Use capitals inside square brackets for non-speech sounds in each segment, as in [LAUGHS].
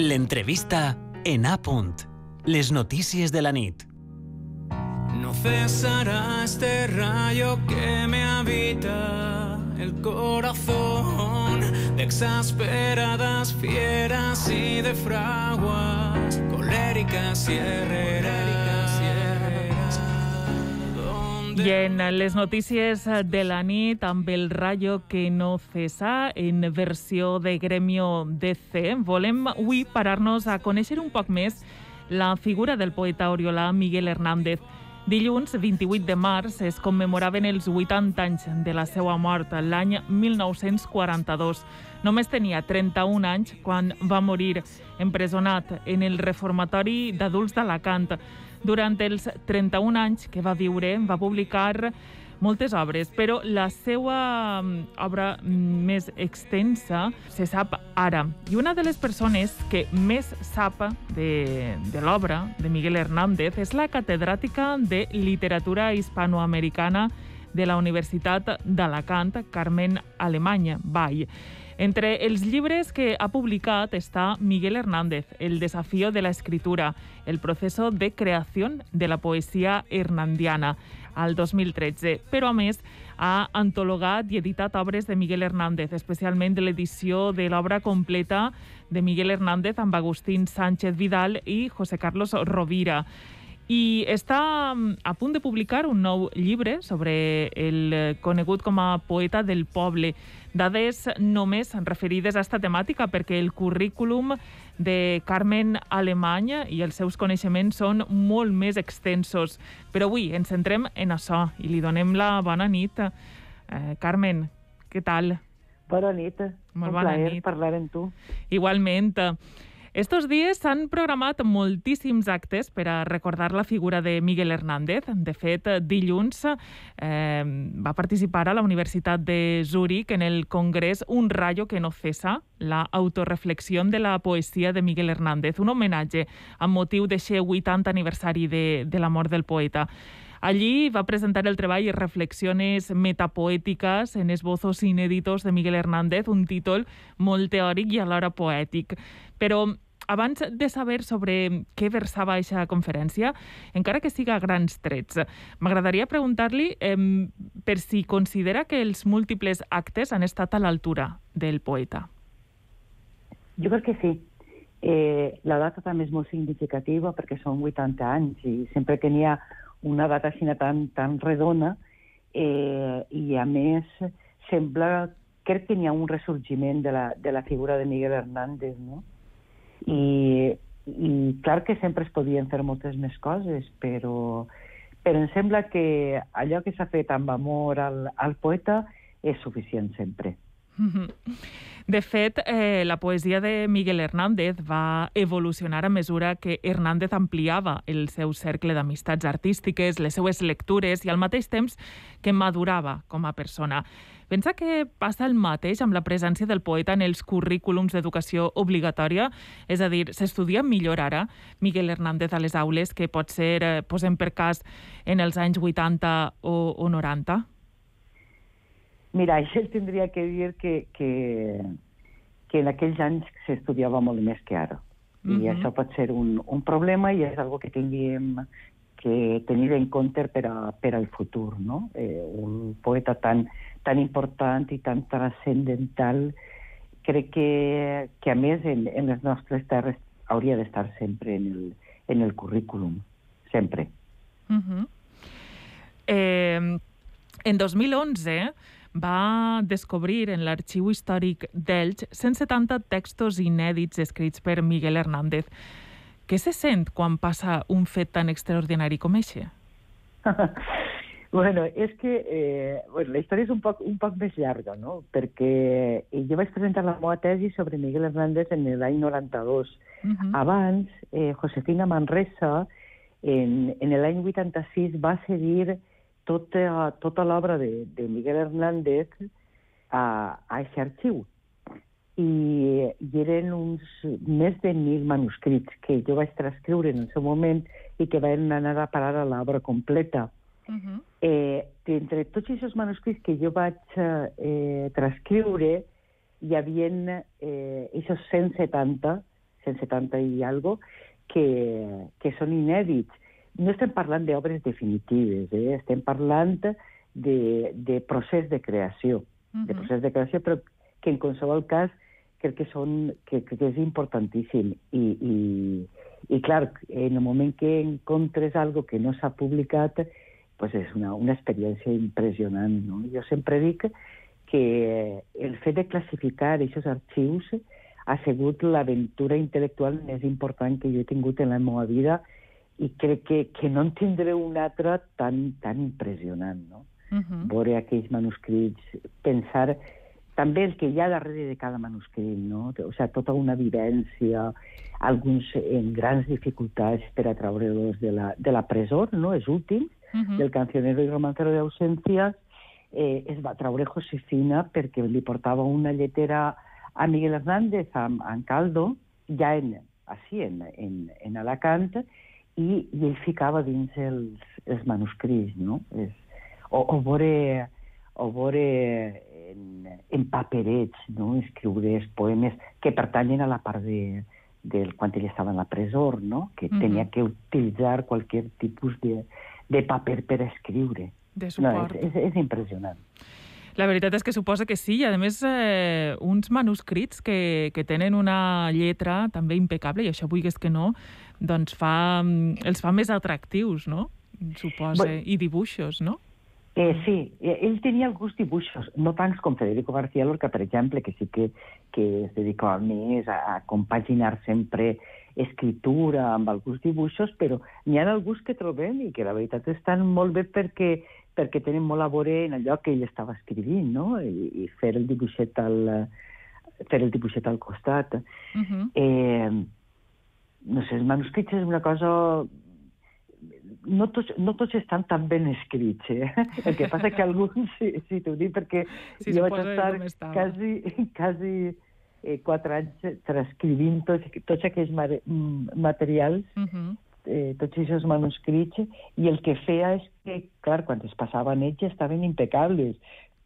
L'entrevista en A. Les notícies de la nit. No cesará este rayo que me habita el corazón de exasperadas fieras y de fraguas coléricas y herreras. I en les notícies de la nit, amb el rayo que no cesa, en versió de Gremio DC, volem avui parar-nos a conèixer un poc més la figura del poeta oriolà Miguel Hernández. Dilluns, 28 de març, es commemoraven els 80 anys de la seva mort, l'any 1942. Només tenia 31 anys quan va morir empresonat en el reformatori d'adults d'Alacant. Durant els 31 anys que va viure, va publicar moltes obres, però la seva mm, obra més extensa se sap ara. I una de les persones que més sap de, de l'obra de Miguel Hernández és la catedràtica de literatura hispanoamericana de la Universitat d'Alacant, Carmen Alemanya, Vall. Entre els llibres que ha publicat està Miguel Hernández, El desafío de la escritura, el proceso de creación de la poesía hernandiana, al 2013. Però, a més, ha antologat i editat obres de Miguel Hernández, especialment de l'edició de l'obra completa de Miguel Hernández amb Agustín Sánchez Vidal i José Carlos Rovira i està mm, a punt de publicar un nou llibre sobre el conegut com a poeta del poble. Dades només referides a aquesta temàtica perquè el currículum de Carmen Alemany i els seus coneixements són molt més extensos. Però avui ens centrem en això i li donem la bona nit. Eh, Carmen, què tal? Bona nit. Molt Un bona plaer nit. parlar amb tu. Igualment. Estos dies s'han programat moltíssims actes per a recordar la figura de Miguel Hernández. De fet, dilluns eh, va participar a la Universitat de Zúrich en el congrés Un rayo que no cesa, la autorreflexión de la poesia de Miguel Hernández, un homenatge amb motiu d'eixe 80 aniversari de, de la mort del poeta. Allí va presentar el treball Reflexiones metapoéticas en esbozos inéditos de Miguel Hernández, un títol molt teòric i alhora poètic. Però abans de saber sobre què versava aquesta conferència, encara que siga a grans trets, m'agradaria preguntar-li eh, per si considera que els múltiples actes han estat a l'altura del poeta. Jo crec que sí. Eh, la data també és molt significativa perquè són 80 anys i sempre que n'hi ha una data així tan, tan redona eh, i a més sembla, crec que n'hi ha un ressorgiment de la, de la figura de Miguel Hernández, no? I, i clar que sempre es podien fer moltes més coses, però, però em sembla que allò que s'ha fet amb amor al, al poeta és suficient sempre. [LAUGHS] De fet, eh, la poesia de Miguel Hernández va evolucionar a mesura que Hernández ampliava el seu cercle d'amistats artístiques, les seues lectures i al mateix temps que madurava com a persona. Pensa que passa el mateix amb la presència del poeta en els currículums d'educació obligatòria? És a dir, s'estudia millor ara Miguel Hernández a les aules que pot ser, eh, posem per cas, en els anys 80 o, o 90? Mira, [LAUGHS] això tindria que dir que, que, que en aquells anys s'estudiava molt més que ara. I Mhm. això pot ser un, un problema i és algo que tinguem que tenir en compte per, a, per al futur, no? Eh, un poeta tan, tan important i tan transcendental crec que, que a més en, en les nostres terres hauria d'estar sempre en el, en el currículum, sempre. Uh -huh. eh, en 2011 va descobrir en l'Arxiu Històric d'Elx 170 textos inèdits escrits per Miguel Hernández. Què se sent quan passa un fet tan extraordinari com eixe? [LAUGHS] Bueno, és que eh, bueno, la història és un poc, un poc més llarga, no? Perquè eh, jo vaig presentar la meva tesi sobre Miguel Hernández en l'any 92. Uh -huh. Abans, eh, Josefina Manresa, en, en l'any 86, va cedir tota, tota l'obra de, de Miguel Hernández a, a aquest arxiu. I, I eren uns més de mil manuscrits que jo vaig transcriure en el seu moment i que van anar a parar a l'obra completa. Uh -huh. Eh, entre tots aquests manuscrits que jo vaig eh, transcriure, hi havia eh, aquests 170, 170 i algo, que, que són inèdits. No estem parlant d'obres definitives, eh? estem parlant de, de procés de creació, uh -huh. de procés de creació, però que en qualsevol cas crec que, són, que, que és importantíssim. I, i, i clar, en el moment que encontres algo que no s'ha publicat, pues és una, una experiència impressionant. No? Jo sempre dic que el fet de classificar aquests arxius ha sigut l'aventura intel·lectual més important que jo he tingut en la meva vida i crec que, que no en tindré una altra tan, tan impressionant, no? Uh -huh. Veure aquells manuscrits, pensar també el que hi ha darrere de cada manuscrit, no? O sigui, tota una vivència, alguns en grans dificultats per a treure-los de, la, de la presó, no? Els últims, uh -huh. del cancionero i romancero d'Ausències, eh, es va treure Josefina perquè li portava una lletera a Miguel Hernández a, a Caldo, ja en, així, en, en, en Alacant, i, i ell ficava dins els, els manuscrits, no? És, o, o veure, o veure en, en paperets, no? escriure els poemes que pertanyen a la part de, del quan ell estava en la presó, no? que mm -hmm. tenia que utilitzar qualsevol tipus de, de paper per escriure. De suport. No, és, és, és impressionant. La veritat és que suposa que sí, i a més eh, uns manuscrits que, que tenen una lletra també impecable, i això vulguis que no, doncs fa, mm, els fa més atractius, no? Suposa, bueno, i dibuixos, no? Eh, sí, eh, ell tenia alguns dibuixos, no tants com Federico García Lorca, per exemple, que sí que, que es dedicava més a, a compaginar sempre escritura amb alguns dibuixos, però n'hi ha alguns que trobem i que la veritat estan molt bé perquè perquè tenen molt a veure en allò que ell estava escrivint, no? I, i fer el dibuixet al, fer el dibuixet al costat. Uh -huh. eh, no sé, els manuscrits és una cosa... No tots, no tots estan tan ben escrits, eh? [LAUGHS] El que passa que alguns, sí, sí t'ho dic, perquè sí, jo vaig estar quasi, quasi eh, quatre anys transcrivint tots, tots aquells materials uh -huh eh, tots aquests manuscrits i el que feia és que, clar, quan es passaven ells estaven impecables,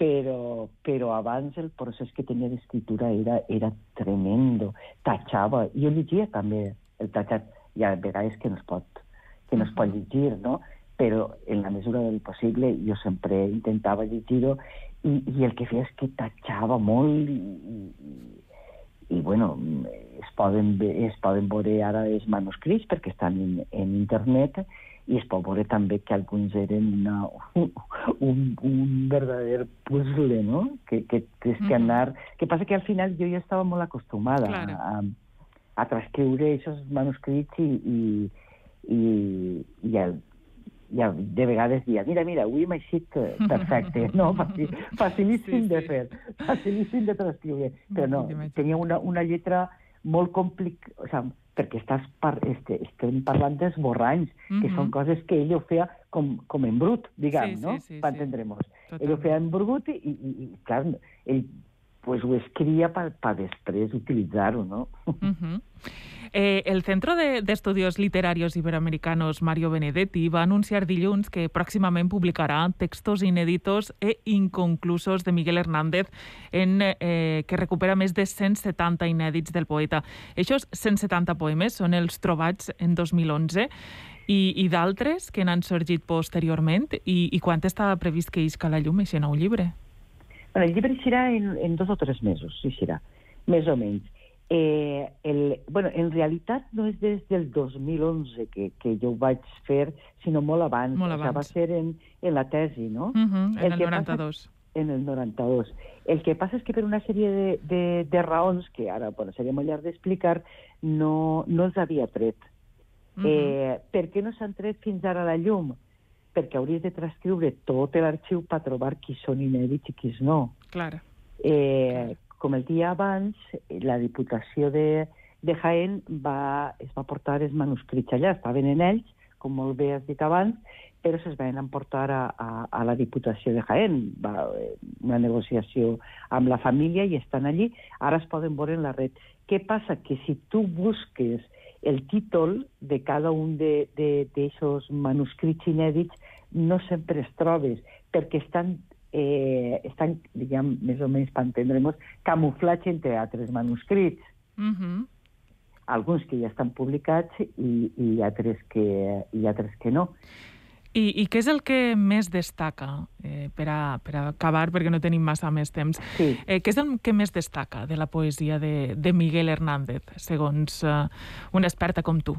però, però abans el procés que tenia d'escriptura era, era tremendo, tachava. Jo llegia també el tachat, hi ha vegades que no es pot, que no es pot llegir, no? però en la mesura del possible jo sempre intentava llegir-ho i, i el que feia és que tachava molt i, i, i bueno, es poden, es poden veure ara els manuscrits perquè estan en, en internet i es pot veure també que alguns eren una, [LAUGHS] un, un verdader puzzle, no? Que, que tens que anar... Que passa que al final jo ja estava molt acostumada claro. a, a transcriure aquests manuscrits i, i, i, i el, ja de vegades dia, mira, mira, avui m'ha eixit perfecte, [LAUGHS] no? Facil, facilíssim sí, sí. de fer, facilíssim de transcriure, però no, tenia una, una lletra molt complicada, o sigui, perquè estàs par, este, estem parlant d'esborranys, mm -hmm. que són coses que ell ho feia com, com en brut, diguem, sí, no? Sí, sí, per. Sí. Ell ho feia en brut i, i, i clar, ell pues, ho escrivia per, per després utilitzar-ho, no? [LAUGHS] Mm -hmm. Eh, el Centro de, de Estudios Literarios Iberoamericanos Mario Benedetti va anunciar dilluns que pròximament publicarà textos inèditos e inconclusos de Miguel Hernández en, eh, que recupera més de 170 inèdits del poeta. Aquests 170 poemes són els trobats en 2011 i, i d'altres que n'han sorgit posteriorment i, i quan està previst que isca la llum aquest nou llibre? Bueno, el llibre eixirà en, en dos o tres mesos, eixirà, més o menys. Eh, el, bueno, en realitat no és des del 2011 que, que jo ho vaig fer, sinó molt abans. Molt abans. O sigui, va ser en, en la tesi, no? Uh -huh, en el, el 92. Passa, en el 92. El que passa és que per una sèrie de, de, de raons, que ara bueno, seria molt llarg d'explicar, no, no els havia tret. Uh -huh. eh, per què no s'han tret fins ara la llum? Perquè hauries de transcriure tot l'arxiu per trobar qui són inèdits i qui no. Clar. Eh, com el dia abans, la Diputació de, de Jaén va, es va portar els manuscrits allà, estaven en ells, com molt bé has dit abans, però se'ls van emportar a, a, a la Diputació de Jaén. Va, eh, una negociació amb la família i estan allí. Ara es poden veure en la red. Què passa? Que si tu busques el títol de cada un d'aquests manuscrits inèdits, no sempre es trobes, perquè estan eh, estan, diguem, més o menys per entendre-nos, camuflats entre altres manuscrits. Uh -huh. alguns que ja estan publicats i, i, altres, que, i altres que no. I, I què és el que més destaca, eh, per, a, per a acabar, perquè no tenim massa més temps, sí. eh, què és el que més destaca de la poesia de, de Miguel Hernández, segons eh, una experta com tu?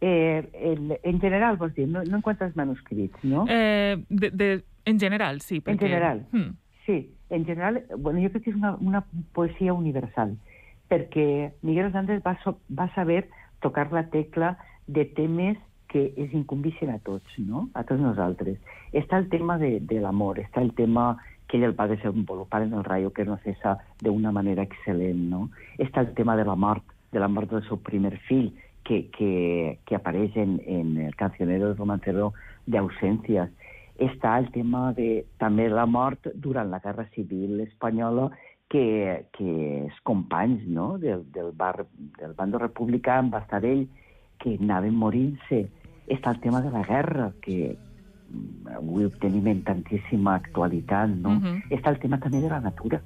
Eh, el, en general, vols dir, no, no en quant als manuscrits, no? Eh, de, de, en general, sí. Perquè... En general, hmm. sí. En general, bueno, jo crec que és una, una poesia universal, perquè Miguel Hernández va, so, va saber tocar la tecla de temes que es incumbixen a tots, no? a tots nosaltres. Està el tema de, de l'amor, està el tema que ell el va desenvolupar en el Rayo que no cessa d'una manera excel·lent, no? Està el tema de la mort, de la mort del seu primer fill, que, que, que apareix en, en el cancionero romancero d'Ausències. Està el tema de també la mort durant la Guerra Civil Espanyola que, que els companys no? del, del, bar, del bando republicà en va estar ell que anaven morint-se. Està el tema de la guerra, que mm, avui tenim en tantíssima actualitat, no? Uh -huh. Està el tema també de la natura,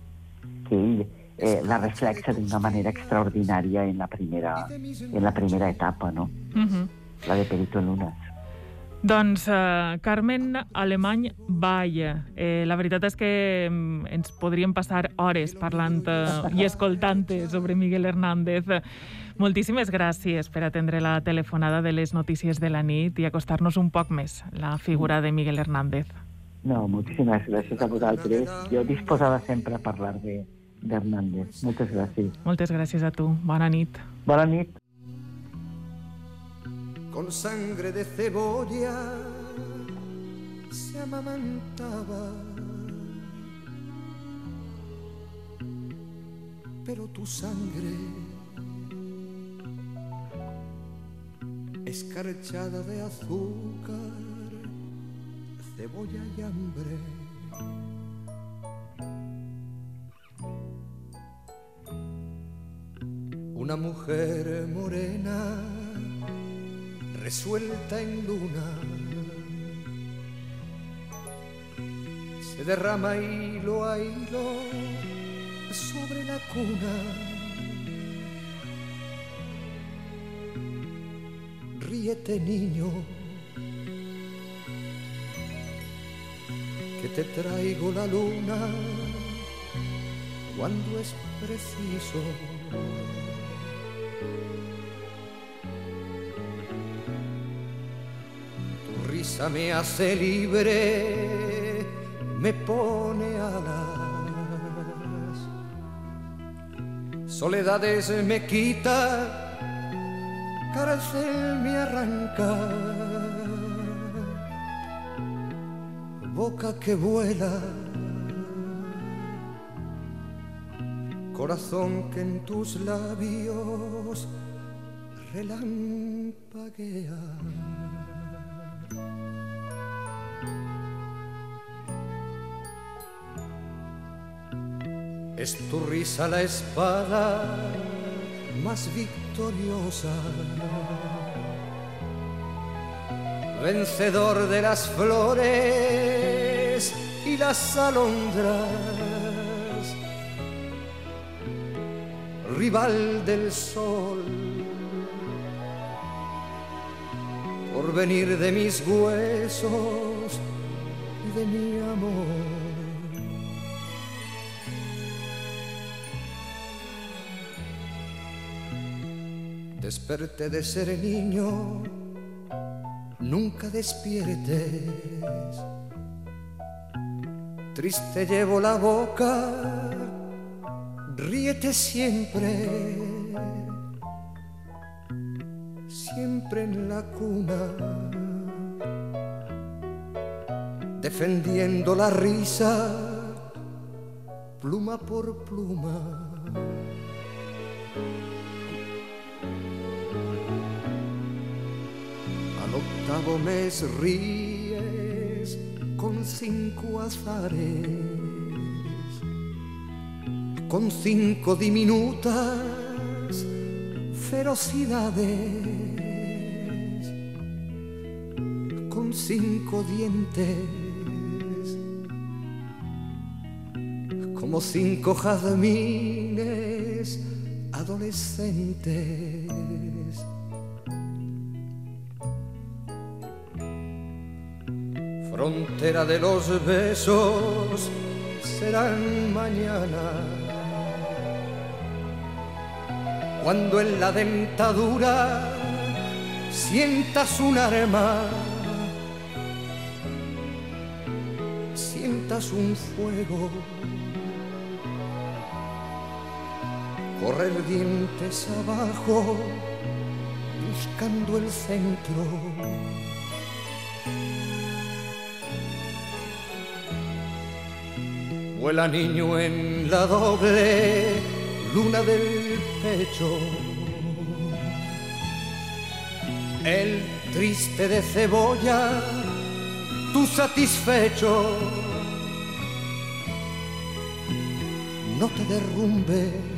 que ell eh, la reflexa d'una manera extraordinària en la primera, en la primera etapa, no? Uh -huh. La de Perito Lunas. Doncs uh, Carmen Alemany Vall, eh, la veritat és que um, ens podríem passar hores parlant uh, i escoltant sobre Miguel Hernández. Moltíssimes gràcies per atendre la telefonada de les notícies de la nit i acostar-nos un poc més la figura de Miguel Hernández. No, moltíssimes gràcies a vosaltres. Jo disposada sempre a parlar de, d'Hernández. Moltes gràcies. Moltes gràcies a tu. Bona nit. Bona nit. Con sangre de cebolla se amamantaba. Pero tu sangre, escarchada de azúcar, cebolla y hambre una mujer morena resuelta en luna. Se derrama hilo a hilo sobre la cuna. Ríete niño que te traigo la luna cuando es preciso me hace libre, me pone alas. Soledades me quita, cárcel me arranca. Boca que vuela, corazón que en tus labios relampaguea. Es tu risa la espada más victoriosa, vencedor de las flores y las alondras, rival del sol, por venir de mis huesos y de mi amor. Desperté de ser niño, nunca despiertes. Triste llevo la boca, ríete siempre, siempre en la cuna, defendiendo la risa, pluma por pluma. Octavo mes ríes con cinco azares, con cinco diminutas ferocidades, con cinco dientes, como cinco jazmines adolescentes. Frontera de los besos serán mañana. Cuando en la dentadura sientas un arma, sientas un fuego correr dientes abajo, buscando el centro. Vuela niño en la doble luna del pecho. El triste de cebolla, tú satisfecho. No te derrumbes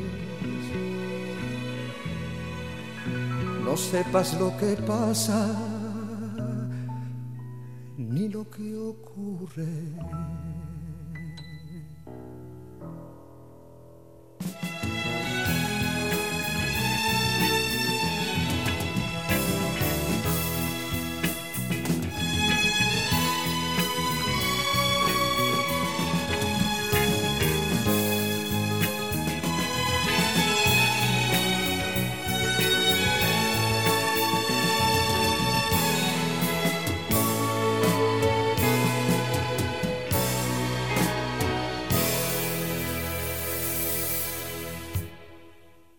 no sepas lo que pasa ni lo que ocurre.